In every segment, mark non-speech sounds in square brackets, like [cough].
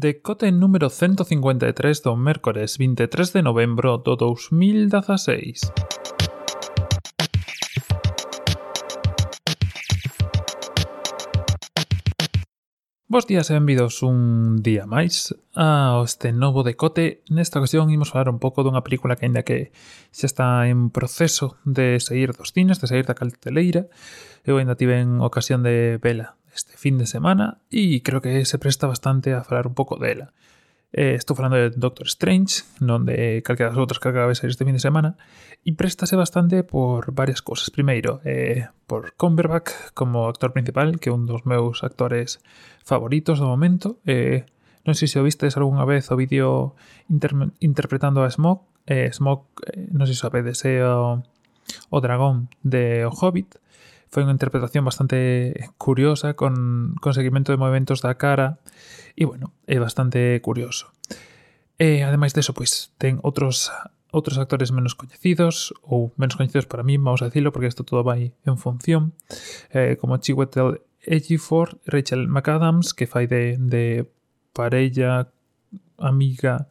decote número 153 do mércores 23 de novembro do 2016. Bos días e benvidos un día máis ao este novo decote. Nesta ocasión imos falar un pouco dunha película que aínda que xa está en proceso de sair dos cines, de sair da carteleira, eu aínda tiven ocasión de vela este fin de semana y creo que se presta bastante a falar un pouco dela. Eh, estou falando de Doctor Strange, donde calquera das outras que acaba de sair este fin de semana, e préstase bastante por varias cosas. Primeiro, eh, por Cumberbatch como actor principal, que é un dos meus actores favoritos do momento. Eh, non sei se o vistes algunha vez o vídeo inter interpretando a Smog. Eh, Smog, eh, non sei se sabedes, é o, o dragón de O Hobbit. Foi unha interpretación bastante curiosa con, con seguimento de movimentos da cara e, bueno, é bastante curioso. E, ademais deso, pois, ten outros outros actores menos coñecidos ou menos coñecidos para mí, vamos a dicilo porque isto todo vai en función eh, como Chiwetel Ejiofor Rachel McAdams que fai de, de parella amiga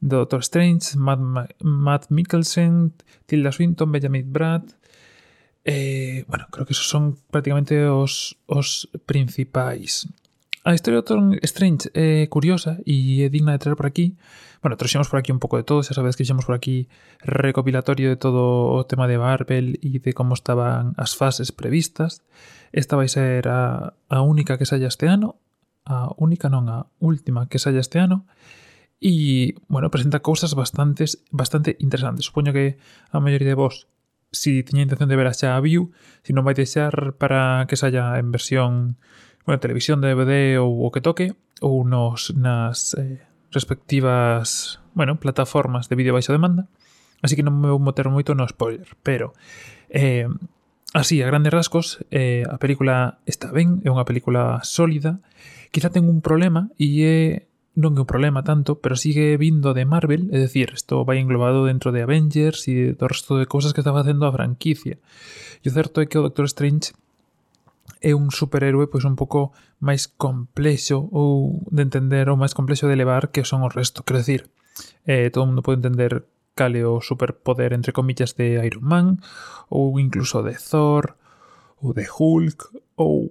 do Doctor Strange Matt, Matt Mikkelsen Tilda Swinton, Benjamin Brad Eh, bueno, creo que esos son prácticamente os, os principais. A historia do Doctor Strange é eh, curiosa e eh, é digna de traer por aquí. Bueno, trouxemos por aquí un pouco de todo, xa sabes que fixemos por aquí recopilatorio de todo o tema de Marvel e de como estaban as fases previstas. Esta vai ser a, a única que saia este ano, a única non, a última que saia este ano. E, bueno, presenta cousas bastantes, bastante interesantes. Supoño que a maioría de vos si tiña intención de ver xa a View, si non vai deixar para que saia en versión, bueno, televisión, DVD ou o que toque, ou nos nas eh, respectivas, bueno, plataformas de vídeo baixo demanda. Así que non me vou meter moito no spoiler, pero eh, así, a grandes rasgos, eh, a película está ben, é unha película sólida, quizá ten un problema e é non é un problema tanto, pero sigue vindo de Marvel, é dicir, isto vai englobado dentro de Avengers e do resto de cousas que está facendo a franquicia. E o certo é que o Doctor Strange é un superhéroe pois un pouco máis complexo ou de entender ou máis complexo de levar que son o resto. Quero decir, eh, todo mundo pode entender cal é o superpoder entre comillas de Iron Man ou incluso de Thor ou de Hulk ou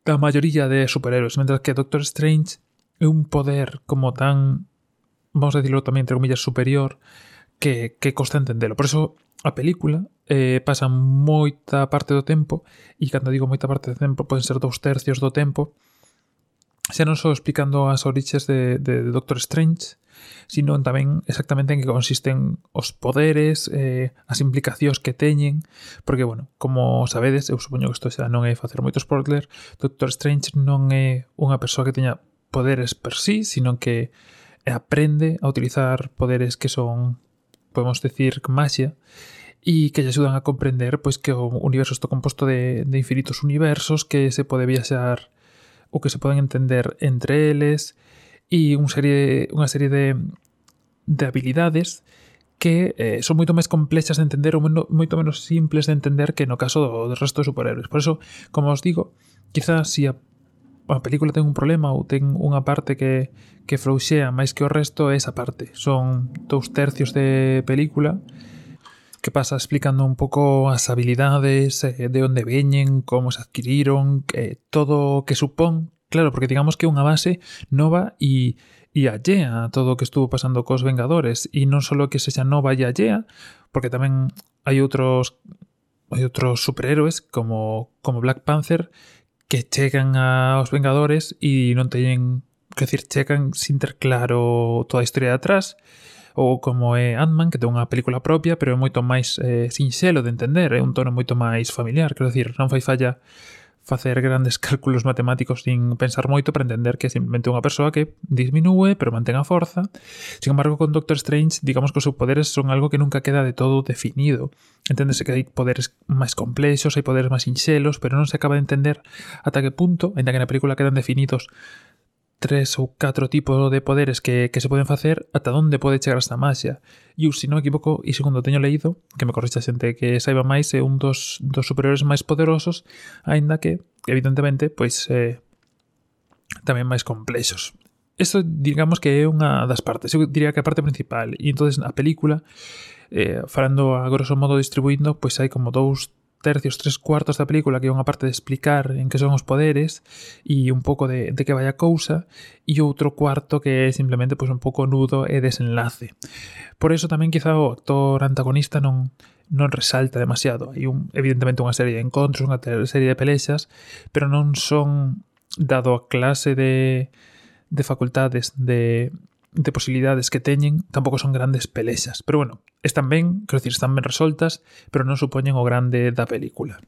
da maioría de superhéroes, mentras que Doctor Strange é un poder como tan, vamos a decirlo tamén entre comillas, superior, que, que costa entendelo. Por eso a película eh, pasa moita parte do tempo, e cando digo moita parte do tempo, poden ser dous tercios do tempo, xa non só explicando as orixes de, de, de Doctor Strange, sino tamén exactamente en que consisten os poderes, eh, as implicacións que teñen, porque, bueno, como sabedes, eu supoño que isto xa non é facer moito spoiler, Doctor Strange non é unha persoa que teña poderes per sí, sino que eh, aprende a utilizar poderes que son, podemos decir, magia, e que lle axudan a comprender pois que o universo está composto de, de infinitos universos, que se pode viaxar ou que se poden entender entre eles, e unha serie, unha serie de, de habilidades que eh, son moito máis complexas de entender ou moito, moito menos simples de entender que no caso do, do resto de superhéroes. Por eso, como os digo, quizás si a a película ten un problema ou ten unha parte que, que frouxea máis que o resto é esa parte. Son dous tercios de película que pasa explicando un pouco as habilidades, eh, de onde veñen, como se adquiriron, eh, todo o que supón. Claro, porque digamos que é unha base nova e, e allea a todo o que estuvo pasando cos Vengadores. E non só que sexa nova e allea, porque tamén hai outros hai outros superhéroes como, como Black Panther que chegan aos Vengadores e non teñen que decir, chegan sin ter claro toda a historia de atrás ou como é Ant-Man, que ten unha película propia, pero é moito máis eh, sinxelo de entender, é un tono moito máis familiar, quero dicir, non fai falla facer grandes [laughs] cálculos matemáticos sin pensar moito para entender que é simplemente unha persoa que disminúe pero mantén a forza. Sin embargo, con Doctor Strange, digamos que os seus poderes son algo que nunca queda de todo definido. Enténdese que hai poderes máis complexos, hai poderes máis sinxelos, pero non se acaba de entender ata que punto, ainda que na película quedan definidos tres ou catro tipos de poderes que, que se poden facer ata onde pode chegar esta maxia. E eu, se non me equivoco, e segundo teño leído, que me corrixa xente que saiba máis, é un dos, dos superiores máis poderosos, aínda que, evidentemente, pois eh, tamén máis complexos. Isto, digamos que é unha das partes, eu diría que a parte principal. E entonces a película, eh, falando a grosso modo distribuindo, pois hai como dous tercios, tres cuartos da película que é unha parte de explicar en que son os poderes e un pouco de, de que vai a cousa e outro cuarto que é simplemente pois, un pouco nudo e desenlace. Por eso tamén quizá o actor antagonista non, non resalta demasiado. Hai un, evidentemente unha serie de encontros, unha serie de pelexas, pero non son dado a clase de, de facultades de, de posibilidades que teñen tampouco son grandes pelexas. Pero bueno, están ben, quero dicir, están ben resoltas, pero non supoñen o grande da película.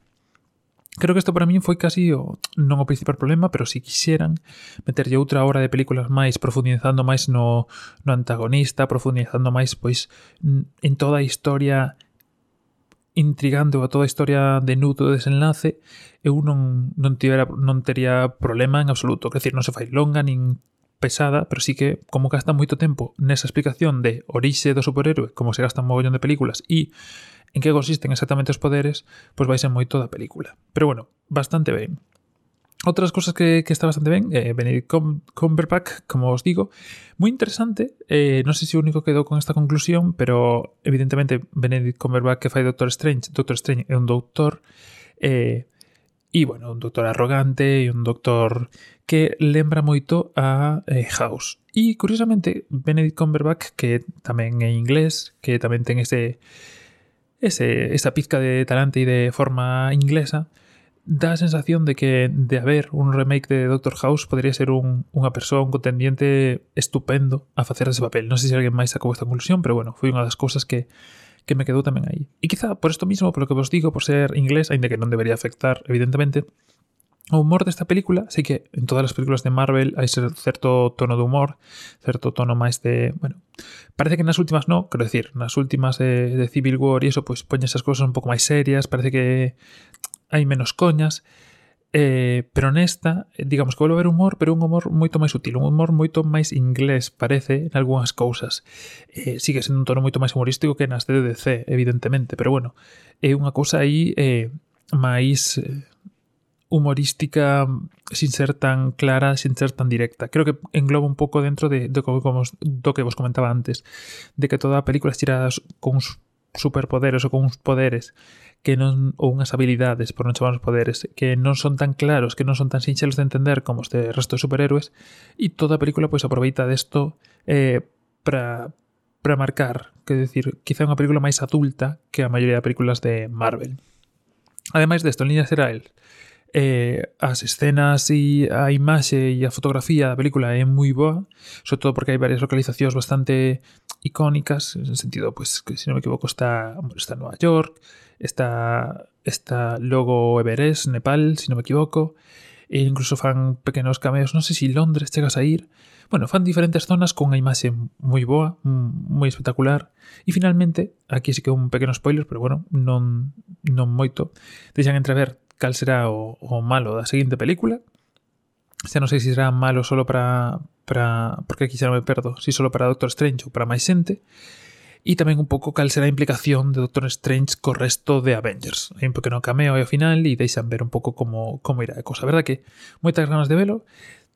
Creo que isto para min foi casi o, non o principal problema, pero se si quixeran meterlle outra hora de películas máis profundizando máis no, no antagonista, profundizando máis pois en toda a historia intrigando a toda a historia de nudo de desenlace, eu non, non, tivera, non teria problema en absoluto. Quer dizer, non se fai longa, nin pesada, pero sí que como gasta moito tempo nesa explicación de orixe do superhéroe, como se gasta un mogollón de películas e en que consisten exactamente os poderes, pois vai ser moito da película. Pero bueno, bastante ben. Outras cosas que, que está bastante ben, eh, Benedict Cumberbatch, como os digo, moi interesante, eh, non sei se o único quedou con esta conclusión, pero evidentemente Benedict Cumberbatch que fai Doctor Strange, Doctor Strange é un doutor, eh, E, bueno, un doctor arrogante e un doctor que lembra moito a eh, House. E, curiosamente, Benedict Cumberbatch, que tamén é inglés, que tamén ten ese, ese, esa pizca de talante e de forma inglesa, dá a sensación de que de haber un remake de Doctor House podría ser un, unha persoa, un contendiente estupendo a facer ese papel. Non sei se alguén máis sacou esta conclusión, pero bueno, foi unha das cousas que que me quedou tamén aí. E quizá por isto mismo, polo que vos digo, por ser inglés, aínda que non debería afectar, evidentemente, o humor desta película, sei que en todas as películas de Marvel hai certo tono de humor, certo tono máis de, bueno, parece que nas últimas no, quero decir, nas últimas de, de Civil War e eso, pois pues, poñe esas cousas un pouco máis serias, parece que hai menos coñas, Eh, pero nesta, eh, digamos que volve haber humor, pero un humor moito máis sutil, un humor moito máis inglés, parece, en algunhas cousas. Eh, sigue sendo un tono moito máis humorístico que nas DDC, evidentemente, pero bueno, é unha cousa aí eh, máis eh, humorística sin ser tan clara, sin ser tan directa. Creo que engloba un pouco dentro de, de de como, do que vos comentaba antes, de que toda a película estirada con uns superpoderes ou con uns poderes que non ou unhas habilidades, por non chamarnos poderes, que non son tan claros, que non son tan sinxelos de entender como os de resto de superhéroes, e toda a película pois aproveita desto eh, para para marcar, que decir, quizá unha película máis adulta que a maioría de películas de Marvel. Ademais desto, en líneas gerais, eh, as escenas e a imaxe e a fotografía da película é moi boa, sobre todo porque hai varias localizacións bastante icónicas, en el sentido, pues, que si no me equivoco, está, está Nueva York, está, está luego Everest, Nepal, si no me equivoco, e incluso fan pequenos cameos, non sei se si Londres chegas a ir, bueno, fan diferentes zonas con unha imaxe moi boa, moi espectacular, e finalmente, aquí sí que un pequeno spoiler, pero bueno, non, non moito, deixan entrever cal será o, o malo da seguinte película, xa non sei se será malo solo para, para porque aquí xa non me perdo, si solo para Doctor Strange ou para máis e tamén un pouco cal será a implicación de Doctor Strange co resto de Avengers. Hai un pequeno cameo ao final e deixan ver un pouco como, como irá a cosa. Verdad que moitas ganas de velo,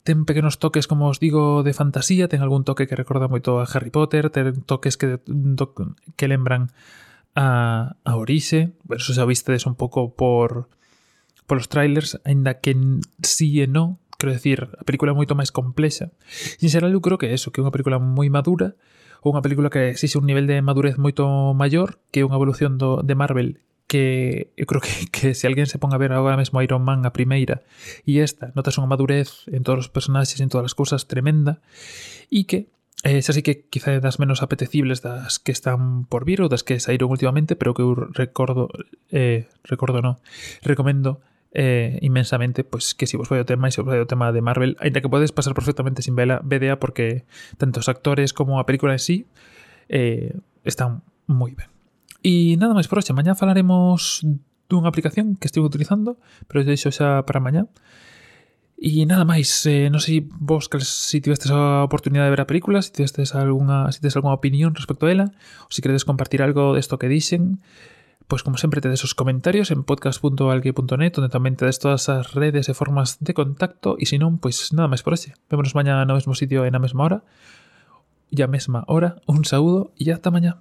ten pequenos toques, como os digo, de fantasía, ten algún toque que recorda moito a Harry Potter, ten toques que, que lembran a, a Orixe, bueno, eso xa vistedes un pouco por polos trailers, aínda que sí e non, Quero decir, a película é moito máis complexa. E en xeral eu creo que é eso, que é unha película moi madura, ou unha película que exixe un nivel de madurez moito maior que unha evolución do, de Marvel que eu creo que, que se alguén se ponga a ver agora mesmo Iron Man a primeira e esta, notas unha madurez en todos os personaxes, en todas as cousas tremenda e que eh, esa sí que quizá é das menos apetecibles das que están por vir ou das que saíron últimamente, pero que eu recordo eh, recordo no, recomendo eh, inmensamente, pues que si vos vai o tema e se vos vai o tema de Marvel, ainda que podes pasar perfectamente sin vela, BDA porque tanto os actores como a película en sí eh, están moi ben. E nada máis por hoxe, mañá falaremos dunha aplicación que estive utilizando, pero deixo xa para mañá. E nada máis, eh, non sei vos que se si tivestes a oportunidade de ver a película, se si tivestes alguna, se si algunha alguna opinión respecto a ela, ou se si queredes compartir algo desto que dixen, pues como siempre te de esos comentarios en podcast.alki.net, donde también te des todas esas redes de formas de contacto. Y si no, pues nada más por hoxe. Vémonos mañana no mismo sitio en la misma hora. Ya misma hora. Un saludo y hasta mañana.